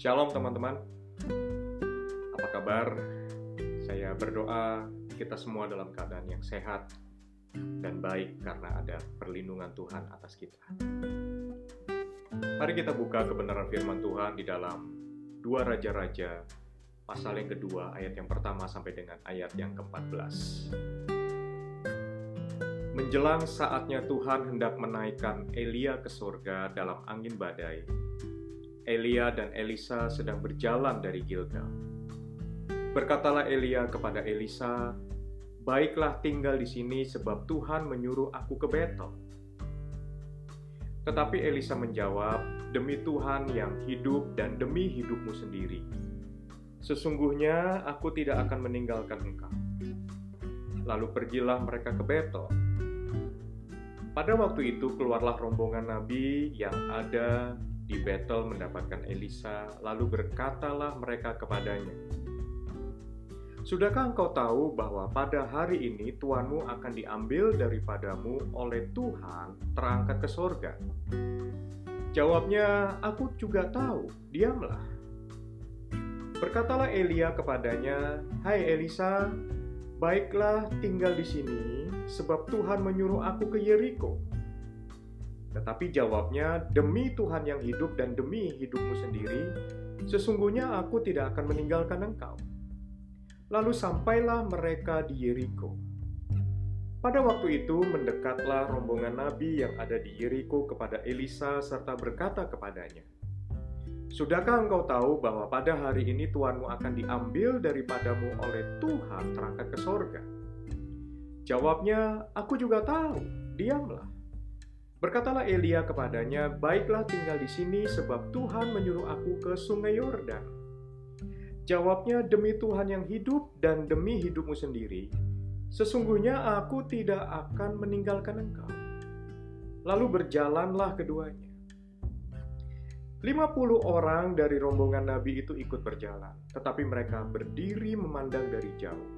Shalom teman-teman. Apa kabar? Saya berdoa kita semua dalam keadaan yang sehat dan baik karena ada perlindungan Tuhan atas kita. Mari kita buka kebenaran firman Tuhan di dalam dua Raja-Raja pasal yang kedua ayat yang pertama sampai dengan ayat yang ke-14. Menjelang saatnya Tuhan hendak menaikkan Elia ke surga dalam angin badai, Elia dan Elisa sedang berjalan dari Gilgal. Berkatalah Elia kepada Elisa, "Baiklah tinggal di sini sebab Tuhan menyuruh aku ke Betel." Tetapi Elisa menjawab, "Demi Tuhan yang hidup dan demi hidupmu sendiri, sesungguhnya aku tidak akan meninggalkan engkau." Lalu pergilah mereka ke Betel. Pada waktu itu keluarlah rombongan nabi yang ada di Betel mendapatkan Elisa, lalu berkatalah mereka kepadanya, Sudahkah engkau tahu bahwa pada hari ini tuanmu akan diambil daripadamu oleh Tuhan terangkat ke sorga? Jawabnya, aku juga tahu, diamlah. Berkatalah Elia kepadanya, Hai Elisa, baiklah tinggal di sini, sebab Tuhan menyuruh aku ke Yeriko. Tetapi jawabnya, demi Tuhan yang hidup dan demi hidupmu sendiri, sesungguhnya aku tidak akan meninggalkan engkau. Lalu sampailah mereka di Yeriko. Pada waktu itu mendekatlah rombongan nabi yang ada di Yeriko kepada Elisa serta berkata kepadanya, Sudahkah engkau tahu bahwa pada hari ini tuanmu akan diambil daripadamu oleh Tuhan terangkat ke sorga? Jawabnya, aku juga tahu, diamlah. Berkatalah Elia kepadanya, "Baiklah tinggal di sini, sebab Tuhan menyuruh aku ke Sungai Yordan." Jawabnya, "Demi Tuhan yang hidup dan demi hidupmu sendiri, sesungguhnya aku tidak akan meninggalkan engkau." Lalu berjalanlah keduanya. 50 orang dari rombongan nabi itu ikut berjalan, tetapi mereka berdiri memandang dari jauh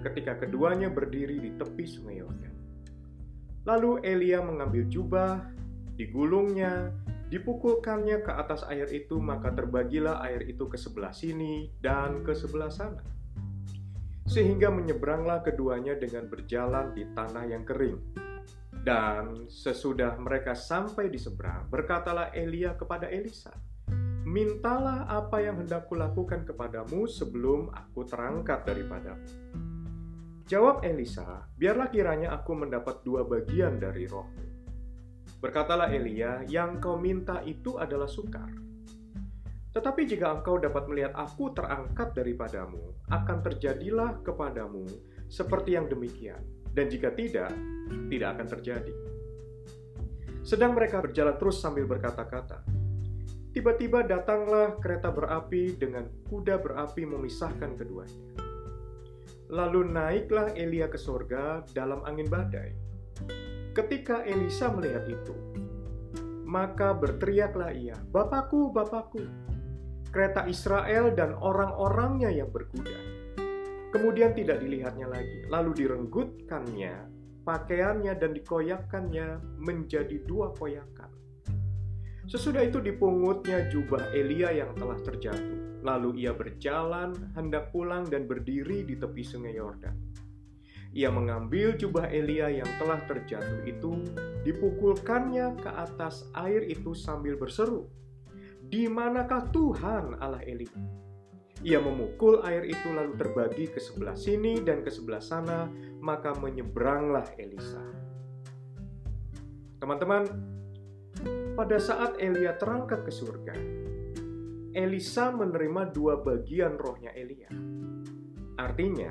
ketika keduanya berdiri di tepi Sungai Yordan. Lalu Elia mengambil jubah, digulungnya, dipukulkannya ke atas air itu, maka terbagilah air itu ke sebelah sini dan ke sebelah sana. Sehingga menyeberanglah keduanya dengan berjalan di tanah yang kering. Dan sesudah mereka sampai di seberang, berkatalah Elia kepada Elisa, Mintalah apa yang hendak kulakukan kepadamu sebelum aku terangkat daripadamu. Jawab Elisa, biarlah kiranya aku mendapat dua bagian dari rohmu. Berkatalah Elia, yang kau minta itu adalah sukar. Tetapi jika engkau dapat melihat aku terangkat daripadamu, akan terjadilah kepadamu seperti yang demikian. Dan jika tidak, tidak akan terjadi. Sedang mereka berjalan terus sambil berkata-kata. Tiba-tiba datanglah kereta berapi dengan kuda berapi memisahkan keduanya. Lalu naiklah Elia ke sorga dalam angin badai. Ketika Elisa melihat itu, maka berteriaklah ia, Bapakku, Bapakku, kereta Israel dan orang-orangnya yang berkuda. Kemudian tidak dilihatnya lagi, lalu direnggutkannya pakaiannya dan dikoyakkannya menjadi dua koyakan. Sesudah itu dipungutnya jubah Elia yang telah terjatuh Lalu ia berjalan, hendak pulang dan berdiri di tepi sungai Yordan. Ia mengambil jubah Elia yang telah terjatuh itu, dipukulkannya ke atas air itu sambil berseru, "Di manakah Tuhan Allah Elia?" Ia memukul air itu lalu terbagi ke sebelah sini dan ke sebelah sana, maka menyeberanglah Elisa. Teman-teman, pada saat Elia terangkat ke surga, Elisa menerima dua bagian rohnya Elia. Artinya,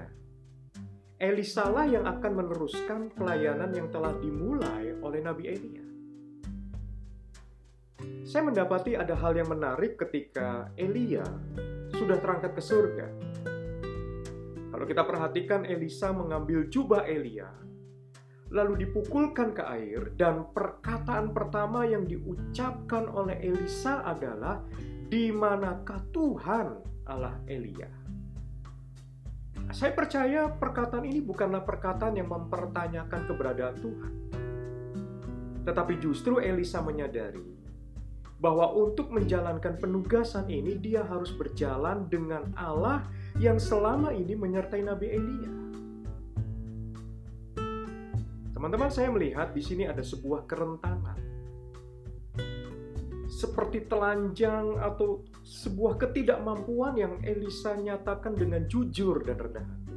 Elisa lah yang akan meneruskan pelayanan yang telah dimulai oleh Nabi Elia. Saya mendapati ada hal yang menarik ketika Elia sudah terangkat ke surga. Kalau kita perhatikan Elisa mengambil jubah Elia, lalu dipukulkan ke air dan perkataan pertama yang diucapkan oleh Elisa adalah di manakah Tuhan Allah Elia? Saya percaya perkataan ini bukanlah perkataan yang mempertanyakan keberadaan Tuhan. Tetapi justru Elisa menyadari bahwa untuk menjalankan penugasan ini dia harus berjalan dengan Allah yang selama ini menyertai Nabi Elia. Teman-teman, saya melihat di sini ada sebuah kerentanan. Seperti telanjang atau sebuah ketidakmampuan yang Elisa nyatakan dengan jujur dan rendah hati.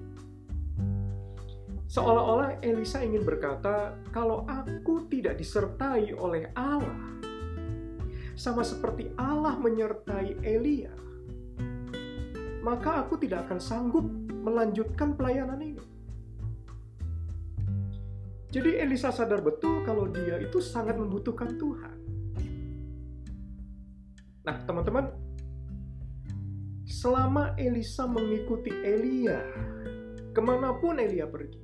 Seolah-olah Elisa ingin berkata, "Kalau aku tidak disertai oleh Allah, sama seperti Allah menyertai Elia, maka aku tidak akan sanggup melanjutkan pelayanan ini." Jadi Elisa sadar betul kalau dia itu sangat membutuhkan Tuhan. Nah, teman-teman, selama Elisa mengikuti Elia, ke mana pun Elia pergi,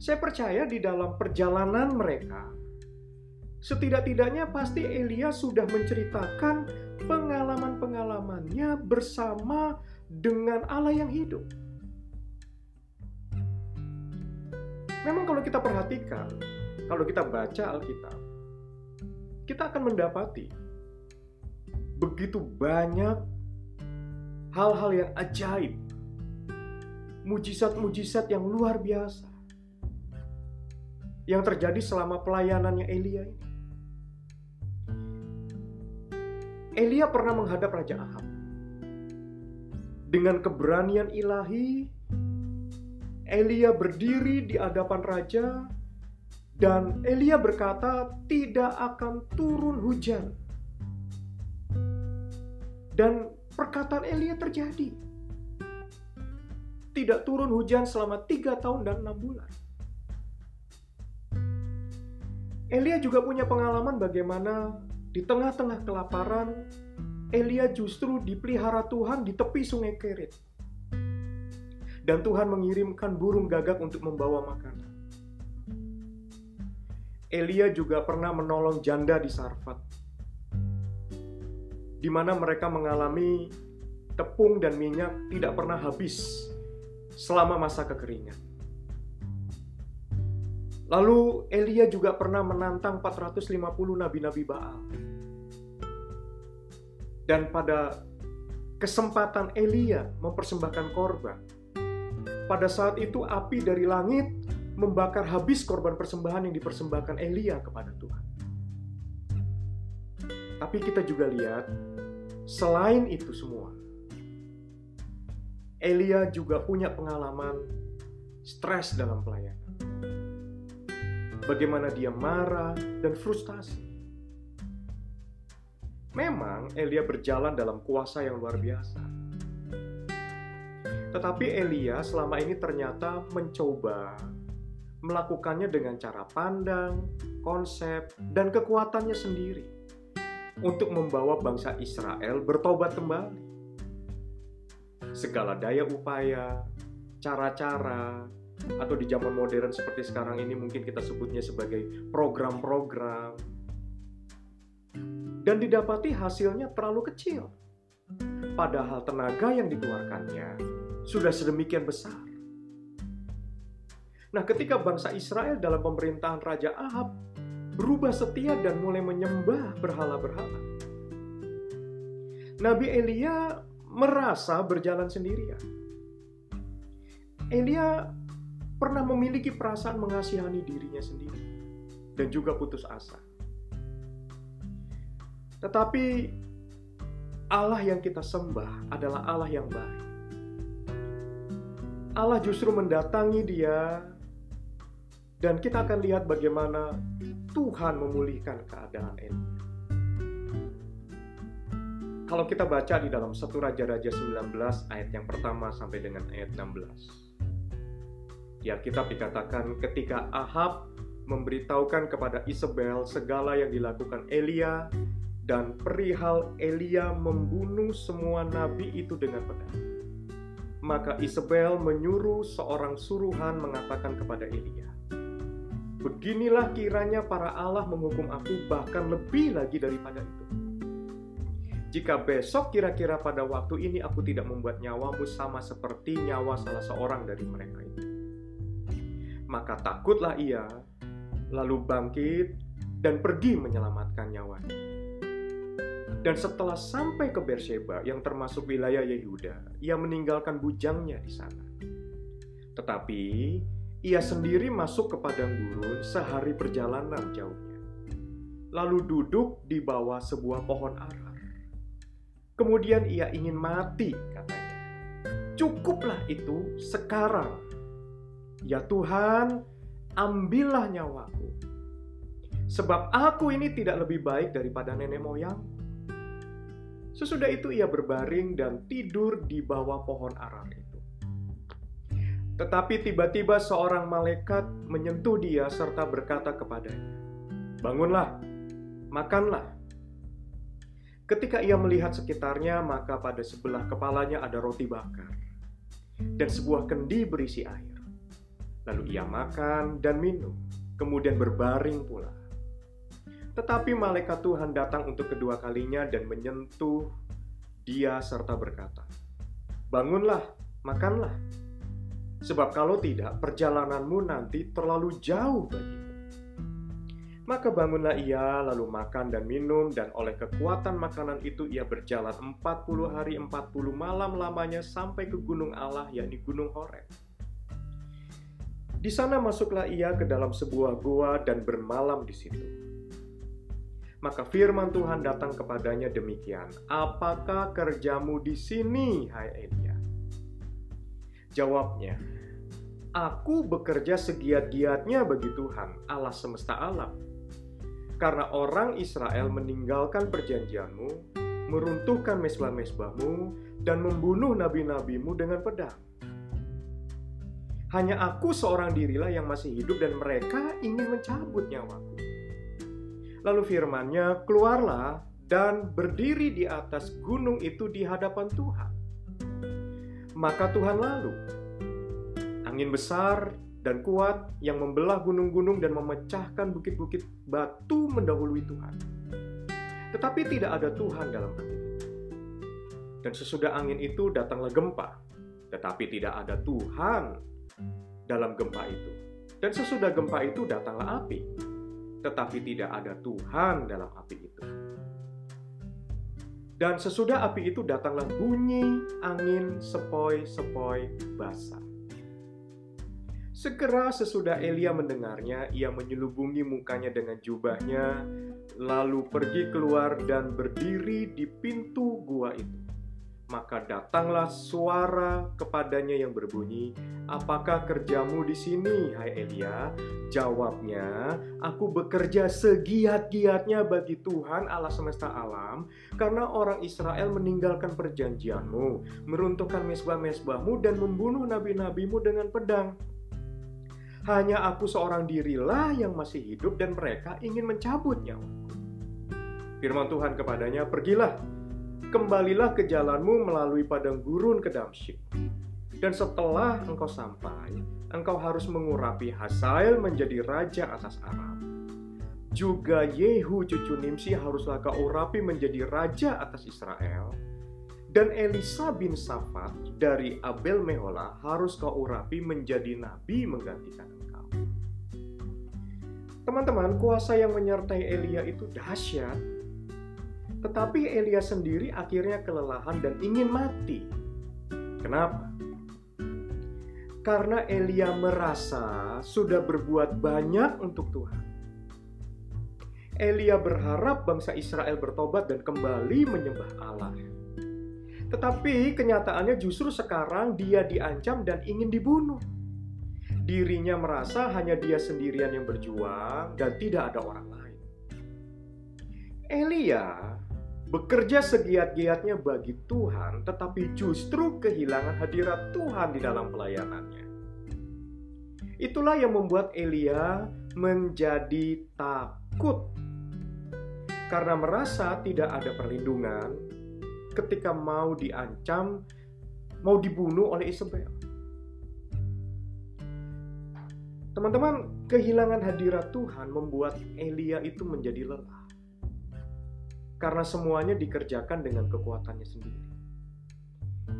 saya percaya di dalam perjalanan mereka, setidak-tidaknya pasti Elia sudah menceritakan pengalaman-pengalamannya bersama dengan Allah yang hidup. Memang kalau kita perhatikan, kalau kita baca Alkitab, kita akan mendapati begitu banyak hal-hal yang ajaib, mujizat-mujizat yang luar biasa yang terjadi selama pelayanannya Elia ini. Elia pernah menghadap Raja Ahab. Dengan keberanian ilahi, Elia berdiri di hadapan raja dan Elia berkata, "Tidak akan turun hujan." Dan perkataan Elia terjadi. Tidak turun hujan selama tiga tahun dan enam bulan. Elia juga punya pengalaman bagaimana di tengah-tengah kelaparan, Elia justru dipelihara Tuhan di tepi sungai Kerit dan Tuhan mengirimkan burung gagak untuk membawa makanan. Elia juga pernah menolong janda di Sarfat, di mana mereka mengalami tepung dan minyak tidak pernah habis selama masa kekeringan. Lalu Elia juga pernah menantang 450 nabi-nabi Baal. Dan pada kesempatan Elia mempersembahkan korban, pada saat itu api dari langit membakar habis korban persembahan yang dipersembahkan Elia kepada Tuhan. Tapi kita juga lihat, selain itu semua, Elia juga punya pengalaman stres dalam pelayanan. Bagaimana dia marah dan frustasi. Memang Elia berjalan dalam kuasa yang luar biasa tetapi Elia selama ini ternyata mencoba melakukannya dengan cara pandang, konsep, dan kekuatannya sendiri untuk membawa bangsa Israel bertobat kembali. Segala daya upaya, cara-cara, atau di zaman modern seperti sekarang ini mungkin kita sebutnya sebagai program-program, dan didapati hasilnya terlalu kecil. Padahal tenaga yang dikeluarkannya sudah sedemikian besar. Nah, ketika bangsa Israel dalam pemerintahan Raja Ahab berubah setia dan mulai menyembah berhala-berhala, Nabi Elia merasa berjalan sendirian. Elia pernah memiliki perasaan mengasihani dirinya sendiri dan juga putus asa. Tetapi Allah yang kita sembah adalah Allah yang baik. Allah justru mendatangi dia dan kita akan lihat bagaimana Tuhan memulihkan keadaan Elia. Kalau kita baca di dalam 1 Raja-Raja 19 ayat yang pertama sampai dengan ayat 16. Ya kita dikatakan ketika Ahab memberitahukan kepada Isabel segala yang dilakukan Elia dan perihal Elia membunuh semua nabi itu dengan pedang maka Isabel menyuruh seorang suruhan mengatakan kepada Elia, Beginilah kiranya para Allah menghukum aku bahkan lebih lagi daripada itu. Jika besok kira-kira pada waktu ini aku tidak membuat nyawamu sama seperti nyawa salah seorang dari mereka itu. Maka takutlah ia, lalu bangkit dan pergi menyelamatkan nyawanya. Dan setelah sampai ke Beersheba yang termasuk wilayah Yehuda, ia meninggalkan bujangnya di sana. Tetapi ia sendiri masuk ke padang gurun sehari perjalanan jauhnya. Lalu duduk di bawah sebuah pohon arar. Kemudian ia ingin mati, katanya. Cukuplah itu sekarang. Ya Tuhan, ambillah nyawaku. Sebab aku ini tidak lebih baik daripada nenek moyang. Sesudah itu ia berbaring dan tidur di bawah pohon arar. Tetapi tiba-tiba seorang malaikat menyentuh dia serta berkata kepadanya, "Bangunlah, makanlah." Ketika ia melihat sekitarnya, maka pada sebelah kepalanya ada roti bakar dan sebuah kendi berisi air. Lalu ia makan dan minum, kemudian berbaring pula. Tetapi malaikat Tuhan datang untuk kedua kalinya dan menyentuh dia serta berkata, "Bangunlah, makanlah, sebab kalau tidak, perjalananmu nanti terlalu jauh bagimu." Maka bangunlah ia, lalu makan dan minum, dan oleh kekuatan makanan itu ia berjalan 40 hari 40 malam lamanya sampai ke gunung Allah, yakni Gunung Horeb. Di sana masuklah ia ke dalam sebuah gua dan bermalam di situ. Maka firman Tuhan datang kepadanya demikian, "Apakah kerjamu di sini, hai Elia?" Jawabnya, "Aku bekerja segiat-giatnya bagi Tuhan, Allah semesta alam. Karena orang Israel meninggalkan perjanjianmu, meruntuhkan mesbah-mesbahmu, dan membunuh nabi-nabimu dengan pedang. Hanya aku seorang dirilah yang masih hidup dan mereka ingin mencabut nyawaku." Lalu firmannya, keluarlah dan berdiri di atas gunung itu di hadapan Tuhan. Maka Tuhan lalu, angin besar dan kuat yang membelah gunung-gunung dan memecahkan bukit-bukit batu mendahului Tuhan. Tetapi tidak ada Tuhan dalam angin. Dan sesudah angin itu datanglah gempa, tetapi tidak ada Tuhan dalam gempa itu. Dan sesudah gempa itu datanglah api, tetapi tidak ada Tuhan dalam api itu. Dan sesudah api itu datanglah bunyi angin sepoi-sepoi basah. Segera sesudah Elia mendengarnya, ia menyelubungi mukanya dengan jubahnya, lalu pergi keluar dan berdiri di pintu gua itu. Maka datanglah suara kepadanya yang berbunyi, "Apakah kerjamu di sini, hai Elia?" Jawabnya, "Aku bekerja segiat-giatnya bagi Tuhan Allah semesta alam, karena orang Israel meninggalkan perjanjianmu, meruntuhkan mesbah-mesbahmu dan membunuh nabi-nabimu dengan pedang." Hanya aku seorang dirilah yang masih hidup dan mereka ingin mencabut nyawaku. Firman Tuhan kepadanya, "Pergilah, kembalilah ke jalanmu melalui padang gurun ke Damsyik. Dan setelah engkau sampai, engkau harus mengurapi Hasael menjadi raja atas Aram. Juga Yehu cucu Nimsi haruslah kau urapi menjadi raja atas Israel. Dan Elisa bin Safat dari Abel Mehola harus kau urapi menjadi nabi menggantikan engkau. Teman-teman, kuasa yang menyertai Elia itu dahsyat tetapi Elia sendiri akhirnya kelelahan dan ingin mati. Kenapa? Karena Elia merasa sudah berbuat banyak untuk Tuhan. Elia berharap bangsa Israel bertobat dan kembali menyembah Allah. Tetapi kenyataannya justru sekarang dia diancam dan ingin dibunuh. Dirinya merasa hanya dia sendirian yang berjuang dan tidak ada orang lain. Elia bekerja segiat-giatnya bagi Tuhan, tetapi justru kehilangan hadirat Tuhan di dalam pelayanannya. Itulah yang membuat Elia menjadi takut karena merasa tidak ada perlindungan ketika mau diancam, mau dibunuh oleh Isabel. Teman-teman, kehilangan hadirat Tuhan membuat Elia itu menjadi lelah karena semuanya dikerjakan dengan kekuatannya sendiri.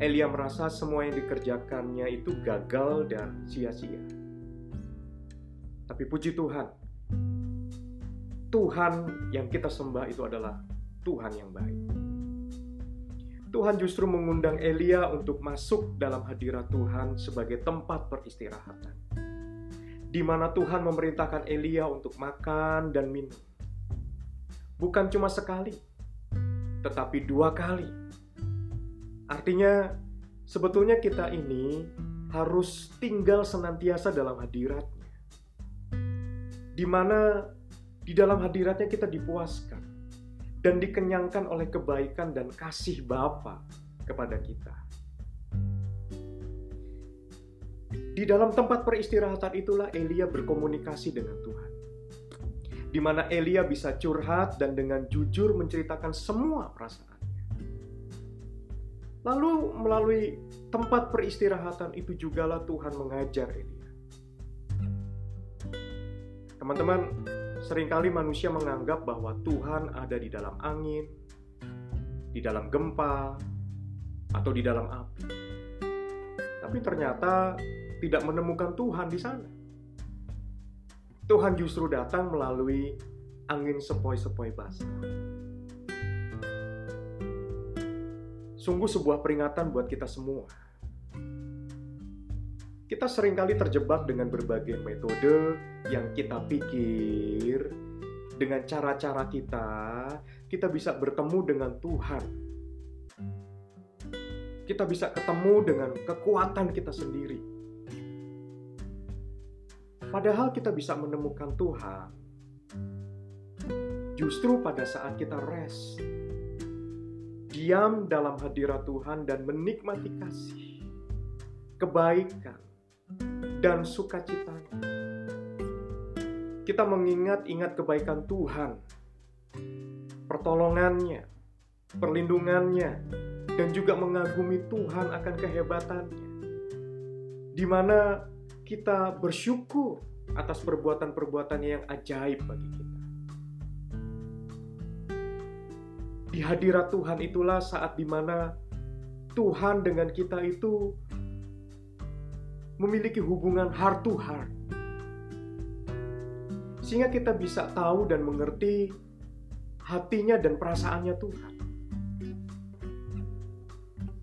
Elia merasa semua yang dikerjakannya itu gagal dan sia-sia. Tapi puji Tuhan, Tuhan yang kita sembah itu adalah Tuhan yang baik. Tuhan justru mengundang Elia untuk masuk dalam hadirat Tuhan sebagai tempat peristirahatan. Di mana Tuhan memerintahkan Elia untuk makan dan minum. Bukan cuma sekali, tetapi dua kali. Artinya, sebetulnya kita ini harus tinggal senantiasa dalam hadiratnya. Di mana di dalam hadiratnya kita dipuaskan dan dikenyangkan oleh kebaikan dan kasih Bapa kepada kita. Di dalam tempat peristirahatan itulah Elia berkomunikasi dengan Tuhan. Di mana Elia bisa curhat dan dengan jujur menceritakan semua perasaannya. Lalu melalui tempat peristirahatan itu jugalah Tuhan mengajar Elia. Teman-teman, sering kali manusia menganggap bahwa Tuhan ada di dalam angin, di dalam gempa, atau di dalam api. Tapi ternyata tidak menemukan Tuhan di sana. Tuhan justru datang melalui angin sepoi-sepoi basah. Sungguh sebuah peringatan buat kita semua. Kita sering kali terjebak dengan berbagai metode yang kita pikir dengan cara-cara kita, kita bisa bertemu dengan Tuhan. Kita bisa ketemu dengan kekuatan kita sendiri. Padahal kita bisa menemukan Tuhan justru pada saat kita rest, diam dalam hadirat Tuhan dan menikmati kasih, kebaikan, dan sukacitanya. Kita mengingat-ingat kebaikan Tuhan, pertolongannya, perlindungannya, dan juga mengagumi Tuhan akan kehebatannya. Di mana kita bersyukur atas perbuatan-perbuatannya yang ajaib bagi kita. Di hadirat Tuhan itulah saat di mana Tuhan dengan kita itu memiliki hubungan heart to heart. Sehingga kita bisa tahu dan mengerti hatinya dan perasaannya Tuhan.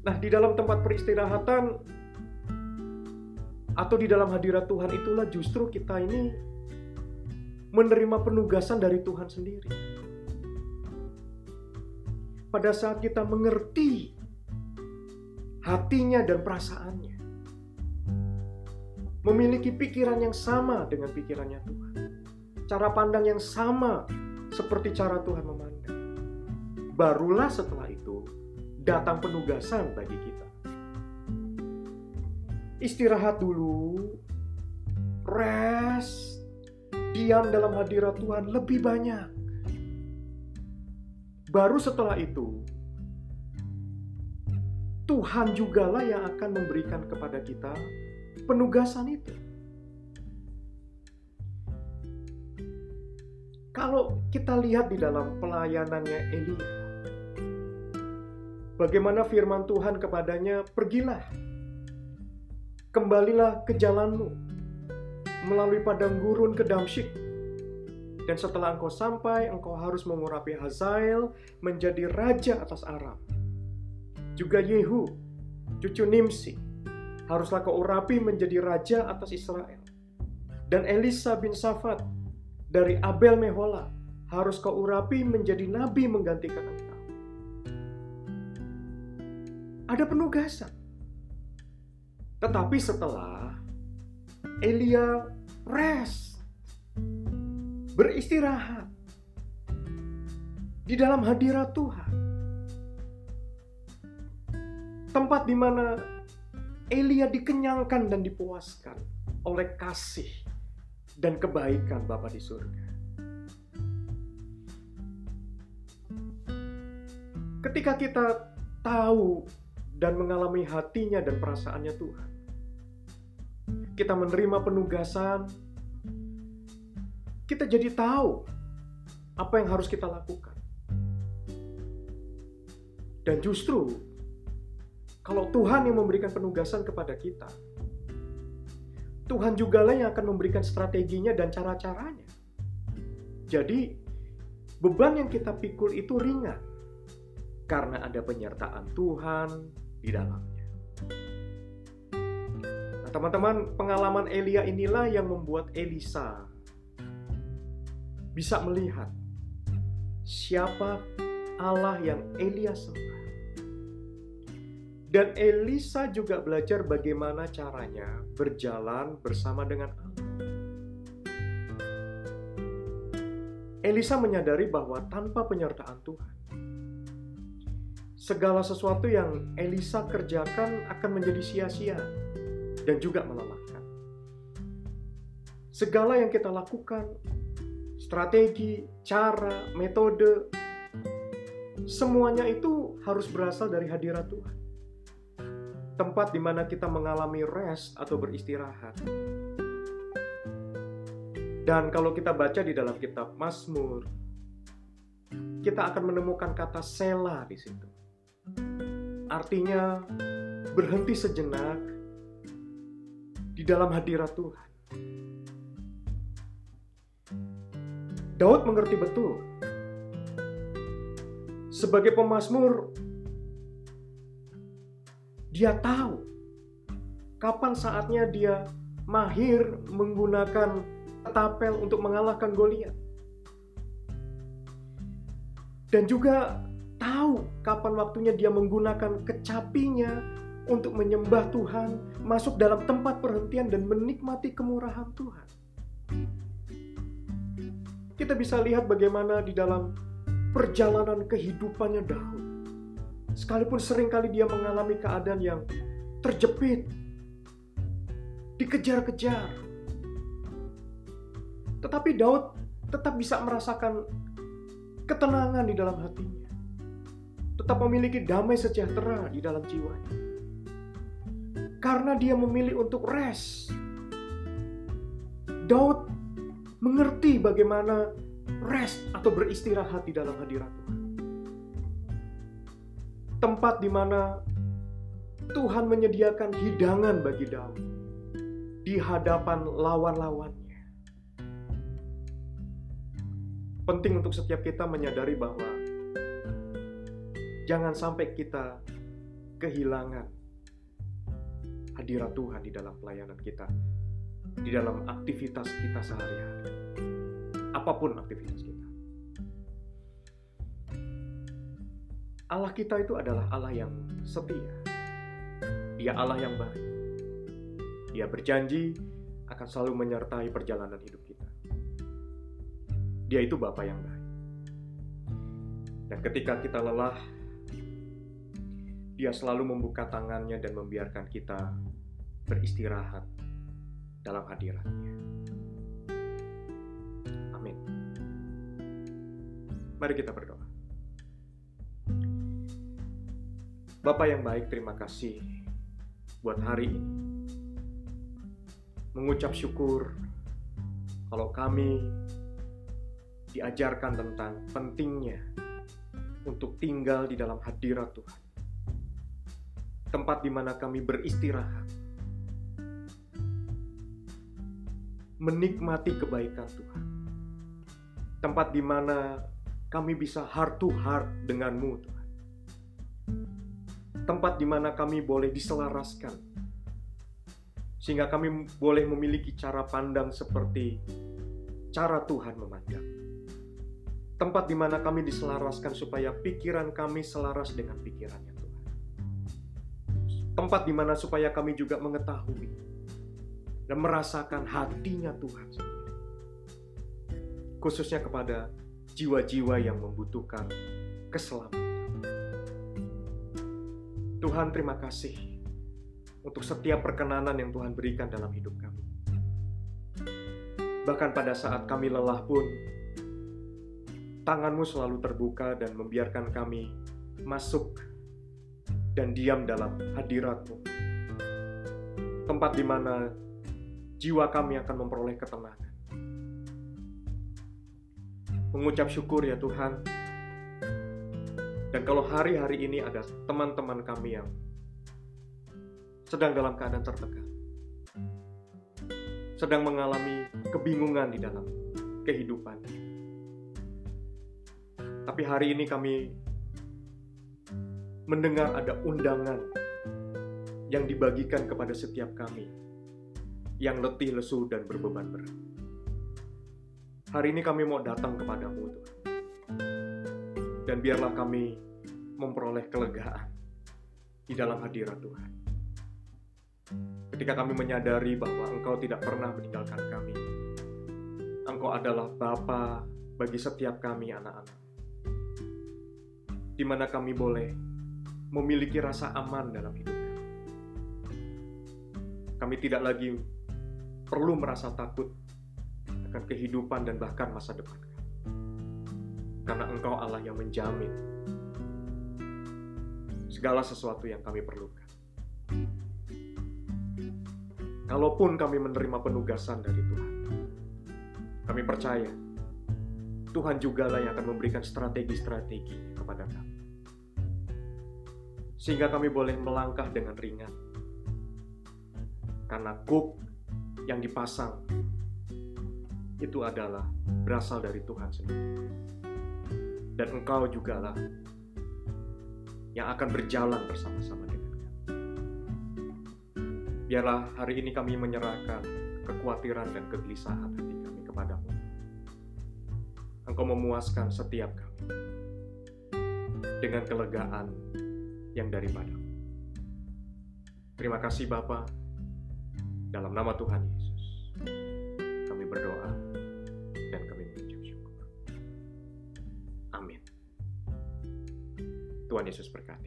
Nah, di dalam tempat peristirahatan atau di dalam hadirat Tuhan itulah justru kita ini menerima penugasan dari Tuhan sendiri pada saat kita mengerti hatinya dan perasaannya. Memiliki pikiran yang sama dengan pikirannya Tuhan. Cara pandang yang sama seperti cara Tuhan memandang. Barulah setelah itu datang penugasan bagi kita. Istirahat dulu, rest, diam dalam hadirat Tuhan lebih banyak. Baru setelah itu, Tuhan jugalah yang akan memberikan kepada kita penugasan itu. Kalau kita lihat di dalam pelayanannya Elia, bagaimana firman Tuhan kepadanya, "Pergilah, kembalilah ke jalanmu melalui padang gurun ke Damsyik, dan setelah engkau sampai, engkau harus mengurapi Hazael menjadi raja atas Aram. Juga Yehu, cucu Nimsi, haruslah kau urapi menjadi raja atas Israel. Dan Elisa bin Safat dari Abel Mehola harus kau urapi menjadi nabi menggantikan engkau. Ada penugasan. Tetapi setelah Elia rest beristirahat di dalam hadirat Tuhan. Tempat di mana Elia dikenyangkan dan dipuaskan oleh kasih dan kebaikan Bapa di surga. Ketika kita tahu dan mengalami hatinya dan perasaannya Tuhan, kita menerima penugasan kita jadi tahu apa yang harus kita lakukan. Dan justru, kalau Tuhan yang memberikan penugasan kepada kita, Tuhan juga lah yang akan memberikan strateginya dan cara-caranya. Jadi, beban yang kita pikul itu ringan. karena ada penyertaan Tuhan di dalamnya. Nah, teman-teman, pengalaman Elia inilah yang membuat Elisa bisa melihat siapa Allah yang Elia sembah. Dan Elisa juga belajar bagaimana caranya berjalan bersama dengan Allah. Elisa menyadari bahwa tanpa penyertaan Tuhan, segala sesuatu yang Elisa kerjakan akan menjadi sia-sia dan juga melelahkan. Segala yang kita lakukan, strategi, cara, metode, semuanya itu harus berasal dari hadirat Tuhan tempat di mana kita mengalami rest atau beristirahat. Dan kalau kita baca di dalam kitab Mazmur, kita akan menemukan kata sela di situ. Artinya berhenti sejenak di dalam hadirat Tuhan. Daud mengerti betul. Sebagai pemazmur, dia tahu kapan saatnya dia mahir menggunakan tapel untuk mengalahkan Goliat. Dan juga tahu kapan waktunya dia menggunakan kecapinya untuk menyembah Tuhan, masuk dalam tempat perhentian dan menikmati kemurahan Tuhan. Kita bisa lihat bagaimana di dalam perjalanan kehidupannya Daud Sekalipun sering kali dia mengalami keadaan yang terjepit, dikejar-kejar. Tetapi Daud tetap bisa merasakan ketenangan di dalam hatinya. Tetap memiliki damai sejahtera di dalam jiwanya. Karena dia memilih untuk rest. Daud mengerti bagaimana rest atau beristirahat di dalam hadirat Tuhan tempat di mana Tuhan menyediakan hidangan bagi Daud di hadapan lawan-lawannya. Penting untuk setiap kita menyadari bahwa jangan sampai kita kehilangan hadirat Tuhan di dalam pelayanan kita, di dalam aktivitas kita sehari-hari, apa pun aktivitas kita. Allah kita itu adalah Allah yang setia. Dia Allah yang baik. Dia berjanji akan selalu menyertai perjalanan hidup kita. Dia itu Bapa yang baik. Dan ketika kita lelah, Dia selalu membuka tangannya dan membiarkan kita beristirahat dalam hadiratnya. Amin. Mari kita berdoa. Bapak yang baik, terima kasih buat hari ini. Mengucap syukur kalau kami diajarkan tentang pentingnya untuk tinggal di dalam hadirat Tuhan. Tempat di mana kami beristirahat. Menikmati kebaikan Tuhan. Tempat di mana kami bisa heart to heart denganmu Tuhan tempat di mana kami boleh diselaraskan, sehingga kami boleh memiliki cara pandang seperti cara Tuhan memandang. Tempat di mana kami diselaraskan supaya pikiran kami selaras dengan pikirannya. Tempat di mana supaya kami juga mengetahui dan merasakan hatinya Tuhan. Khususnya kepada jiwa-jiwa yang membutuhkan keselamatan. Tuhan terima kasih untuk setiap perkenanan yang Tuhan berikan dalam hidup kami. Bahkan pada saat kami lelah pun, tanganmu selalu terbuka dan membiarkan kami masuk dan diam dalam hadiratmu. Tempat di mana jiwa kami akan memperoleh ketenangan. Mengucap syukur ya Tuhan, dan kalau hari-hari ini ada teman-teman kami yang sedang dalam keadaan tertekan, sedang mengalami kebingungan di dalam kehidupan. Tapi hari ini kami mendengar ada undangan yang dibagikan kepada setiap kami yang letih, lesu, dan berbeban berat. Hari ini kami mau datang kepadamu, Tuhan. Dan biarlah kami memperoleh kelegaan di dalam hadirat Tuhan. Ketika kami menyadari bahwa Engkau tidak pernah meninggalkan kami, Engkau adalah Bapa bagi setiap kami anak-anak. Di mana kami boleh memiliki rasa aman dalam hidup kami. Kami tidak lagi perlu merasa takut akan kehidupan dan bahkan masa depan kami. Karena Engkau Allah yang menjamin segala sesuatu yang kami perlukan. Kalaupun kami menerima penugasan dari Tuhan, kami percaya Tuhan juga lah yang akan memberikan strategi-strategi kepada kami. Sehingga kami boleh melangkah dengan ringan. Karena kuk yang dipasang itu adalah berasal dari Tuhan sendiri. Dan engkau jugalah yang akan berjalan bersama-sama dengan kami. Biarlah hari ini kami menyerahkan kekhawatiran dan kegelisahan hati kami kepadamu. Engkau memuaskan setiap kami dengan kelegaan yang daripadamu. Terima kasih Bapa, dalam nama Tuhan Yesus. Kami berdoa dan kami mengucap syukur. Amin. Tuhan Yesus berkati.